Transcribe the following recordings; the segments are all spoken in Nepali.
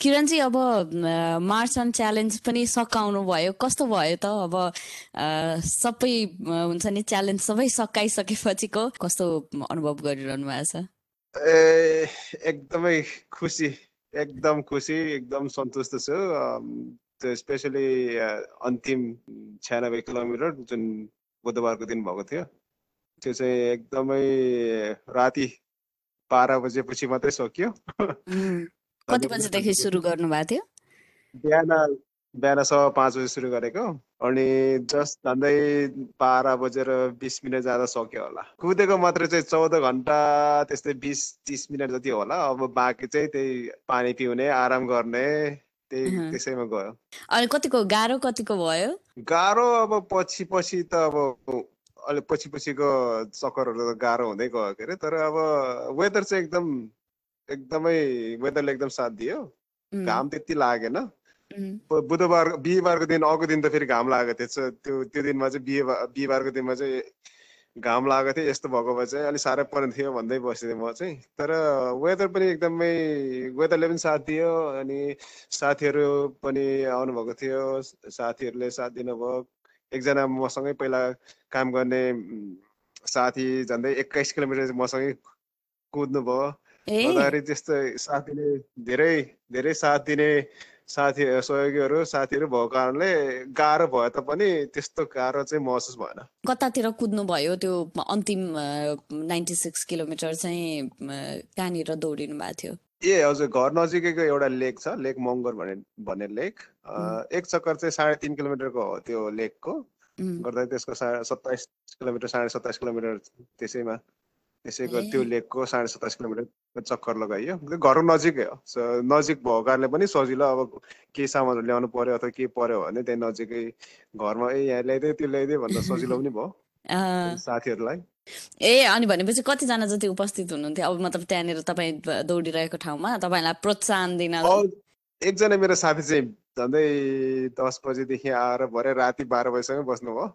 किरणजी अब मार्चन च्यालेन्ज पनि सकाउनु भयो। कस्तो भयो त? अब सबै हुन्छ नि च्यालेन्ज सबै सकाइसकेपछिको कस्तो अनुभव गरिरहनु भएको छ? ए एकदमै खुसी एकदम खुसी एकदम सन्तुष्ट छु। त्यो स्पेसली अन्तिम छ्यानब्बे किलोमिटर जुन बुधबारको दिन भएको थियो त्यो चाहिँ एकदमै राति बाह्र बजेपछि मात्रै सकियो। कति बजेदेखि सुरु गर्नु भएको थियो? बिहान बिहान सवा पाँच बजी सुरु गरेको। अनि जस्ट झन्डै बाह्र बजेर बिस मिनट जाँदा सक्यो होला। कुदेको मात्र चाहिँ चौध घन्टा त्यस्तै बिस तिस मिनट जति होला। अब बाँकी चाहिँ त्यही पानी पिउने आराम गर्ने त्यही त्यसैमा गयो। अनि कतिको गाह्रो कतिको भयो? गाह्रो अब पछि पछि त अब अलिक पछि पछिको चक्करहरू त गाह्रो हुँदै गयो के अरे। तर अब वेदर चाहिँ एकदम एकदमै वेदरले एकदम साथ दियो। घाम त्यति लागेन। बुधबार बिहिबारको दिन अर्को दिन त फेरि घाम लागेको थियो। त्यो त्यो दिनमा चाहिँ बिहिबार बिहिबारको दिनमा चाहिँ घाम लागेको थियो। यस्तो भएको भए चाहिँ अलिक साह्रै पर्ने थियो भन्दै बस्थेँ म चाहिँ। तर वेदर पनि एकदमै वेदरले पनि साथ दियो अनि साथीहरू पनि आउनुभएको थियो। साथीहरूले साथ दिनुभयो। एकजना मसँगै पहिला काम गर्ने साथी झन्डै एक्काइस किलोमिटर मसँगै कुद्नु भयो गर्दाखेरि त्यस्तो साथीले धेरै धेरै साथ दिने साथी सहयोगीहरू साथीहरू भएको कारणले गाह्रो भए तापनि त्यस्तो गाह्रो चाहिँ महसुस भएन कतातिर कुद्नु भयो त्यो अन्तिम नाइन्टी सिक्स किलोमिटर चाहिँ कहाँनिर दौडिनु भएको थियो ए हजुर घर नजिकैको एउटा लेक छ लेक मङ्गर भन्ने भन्ने लेक एक चक्कर चाहिँ साढे तिन किलोमिटरको हो त्यो लेकको गर्दा त्यसको साढे सत्ताइस किलोमिटर साढे सत्ताइस किलोमिटर त्यसैमा त्यसैको त्यो लेकको साढे सत्ताइस किलोमिटर चक्कर लगाइयो। घर नजिकै हो। नजिक भएको कारणले पनि सजिलो अब केही सामानहरू ल्याउनु पर्यो अथवा के पर्यो भने त्यही नजिकै घरमा ए यहाँ ल्याइदियो त्यो ल्याइदियो भन्दा सजिलो पनि भयो। साथीहरूलाई। ए अनि भनेपछि कतिजना जति उपस्थित हुनुहुन्थ्यो? अब मतलब त्यहाँनिर तपाईँ दौडिरहेको ठाउँमा तपाईँलाई प्रोत्साहन दिन एकजना मेरो साथी चाहिँ झन्डै दस बजीदेखि आएर भरे राति बाह्र बजीसम्म बस्नुभयो।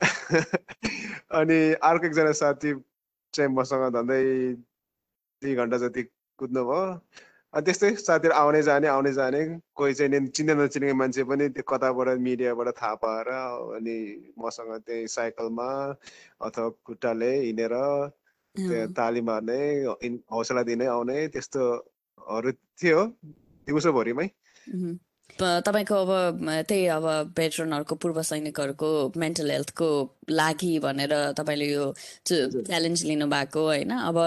अनि अर्को एकजना साथी चाहिँ मसँग झन्डै दुई घन्टा जति कुद्नु भयो अनि त्यस्तै साथीहरू आउने जाने आउने जाने कोही चाहिँ चिने नचिनेको मान्छे पनि त्यो कताबाट मिडियाबाट थाहा पाएर अनि मसँग त्यही साइकलमा अथवा खुट्टाले हिँडेर त्यो ताली मार्ने हौसला दिने आउने त्यस्तोहरू थियो दिउँसोभरिमै। तपाईँको अब त्यही अब भेटरनहरूको पूर्व सैनिकहरूको मेन्टल हेल्थको लागि भनेर तपाईँले यो च्यालेन्ज लिनुभएको होइन? अब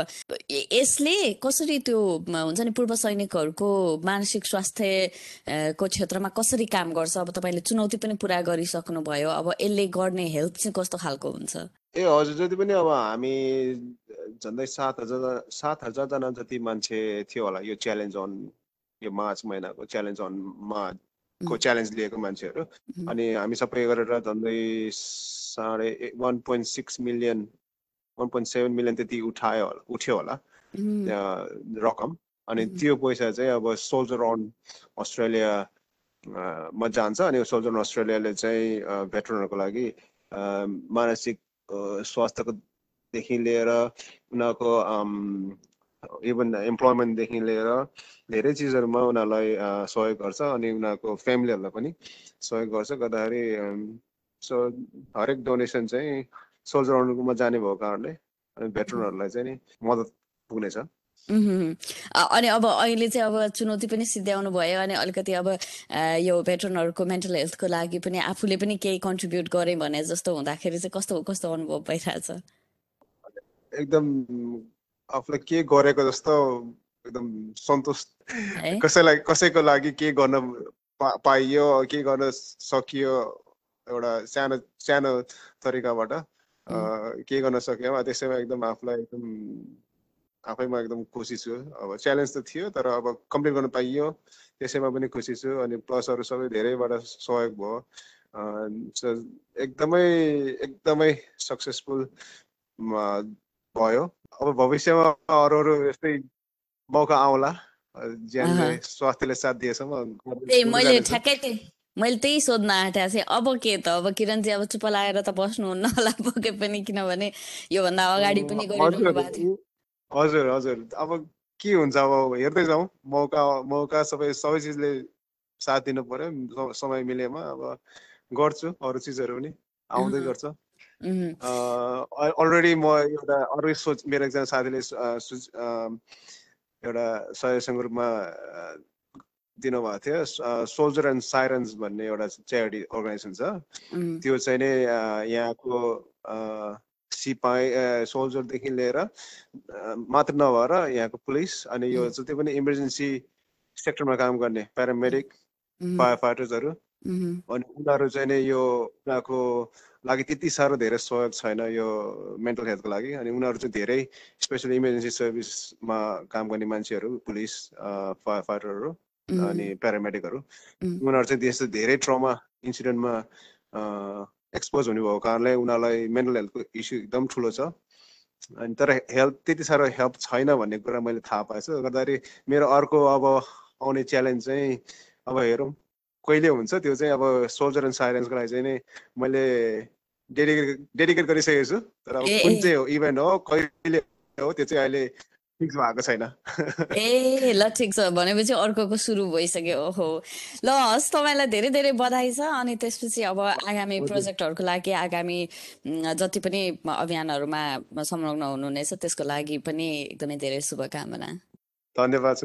यसले कसरी त्यो हुन्छ नि पूर्व सैनिकहरूको मानसिक स्वास्थ्यको क्षेत्रमा कसरी काम गर्छ? अब तपाईँले चुनौती पनि पुरा गरिसक्नु भयो अब यसले गर्ने हेल्प चाहिँ कस्तो खालको हुन्छ? ए हजुर जति पनि अब हामी झन्डै सात हजार सात हजारजना जति मान्छे थियो होला यो च्यालेन्ज अन यो मार्च महिनाको च्यालेन्ज अन मार्चको च्यालेन्ज लिएको मान्छेहरू। अनि हामी सबै गरेर झन्डै साढे one point six million one point seven million त्यति उठायो होला उठ्यो होला रकम। अनि त्यो पैसा चाहिँ अब सोल्जर अन अस्ट्रेलिया मा जान्छ। अनि सोल्जर अन अस्ट्रेलियाले चाहिँ भेटरनहरूको लागि मानसिक स्वास्थ्यकोदेखि लिएर उनीहरूको इभन इम्प्लोइमेन्टदेखि लिएर धेरै चिजहरूमा उनीहरूलाई सहयोग गर्छ अनि उनीहरूको फ्यामिलीहरूलाई पनि सहयोग गर्छ। गर्दाखेरि सो हरेक डोनेसन चाहिँ सोल्जरहरूमा जाने भएको कारणले अनि भेटरनहरूलाई चाहिँ नि मद्दत पुग्नेछ। अनि अब अहिले चाहिँ अब चुनौती पनि सिद्ध्याउनु भयो अनि अलिकति अब यो भेटरनहरूको मेन्टल हेल्थको लागि पनि आफूले पनि केही कन्ट्रिब्युट गरेँ भने जस्तो हुँदाखेरि चाहिँ कस्तो कस्तो अनुभव भइरहेछ? एकदम आफूलाई के गरेको जस्तो एकदम सन्तोष कसैलाई कसैको लागि के गर्न पाइयो के गर्न सकियो एउटा सानो सानो तरिकाबाट के गर्न सक्यो त्यसैमा एकदम आफूलाई एकदम आफैमा एकदम खुसी छु। अब च्यालेन्ज त थियो तर अब कम्प्लिट गर्न पाइयो त्यसैमा पनि खुसी छु अनि प्लसहरू सबै धेरैबाट सहयोग भयो। एकदमै एकदमै सक्सेसफुल भयो। अब भविष्यमा अरू अरू यस्तै मौका आउला। ज्यानले स्वास्थ्यले साथ दिएसम्म मैले ठ्याक्कै मैले त्यही सोध्न आँटेको थिएँ अब के त? अब किरण चाहिँ अब चुप लगाएर त बस्नुहुन्न होला पके पनि किनभने योभन्दा अगाडि पनि गरिरहनु भएको थियो। हजुर हजुर। अब के हुन्छ? अब हेर्दै जाउँ। मौका मौका सबै सबै चिजले साथ दिनु पर्यो। समय मिलेमा अब गर्छु अरू चिजहरू पनि आउँदै गर्छ। अलरेडी म एउटा अरू सोच मेरो एकजना साथीले एउटा सजेसन रूपमा दिनुभएको थियो सोल्जर एन्ड साइरन्स भन्ने एउटा च्यारिटी अर्गनाइजेसन छ त्यो चाहिँ नै यहाँको सिपाही सोल्जरदेखि लिएर मात्र नभएर यहाँको पुलिस अनि यो जति पनि इमर्जेन्सी सेक्टरमा काम गर्ने प्यारामेडिक फायर फाइटर्सहरू अनि उनीहरू चाहिँ नै यो उनीहरूको लागि त्यति साह्रो धेरै सहयोग छैन यो मेन्टल हेल्थको लागि। अनि उनीहरू चाहिँ धेरै स्पेसली इमर्जेन्सी सर्भिसमा काम गर्ने मान्छेहरू पुलिस फायर फाइटरहरू अनि प्यारामेडिकहरू उनीहरू चाहिँ त्यस्तो धेरै ट्रमा इन्सिडेन्टमा एक्सपोज हुने भएको कारणले उनीहरूलाई मेन्टल हेल्थको इस्यु एकदम ठुलो छ। अनि तर हेल्थ त्यति साह्रो हेल्प छैन भन्ने कुरा मैले थाहा पाएछु। गर्दाखेरि मेरो अर्को अब आउने च्यालेन्ज चाहिँ अब हेरौँ। कहिले हुन्छ त्यो चाहिँ अब सोल्जर एन्ड साइलेन्सको लागि चाहिँ नि मैले डेडिकेट डेडिकेट गरिसकेको छु। तर अब कुन चाहिँ हो इभेन्ट हो कहिले हो त्यो चाहिँ अहिले फिक्स भएको छैन। ए ल ठिक छ। भनेपछि अर्कोको सुरु भइसक्यो। ओहो। ल हस् तपाईँलाई धेरै धेरै बधाई छ। अनि त्यसपछि अब आगामी प्रोजेक्टहरूको लागि आगामी जति पनि अभियानहरूमा संलग्न हुनुहुनेछ त्यसको लागि पनि एकदमै धेरै शुभकामना। धन्यवाद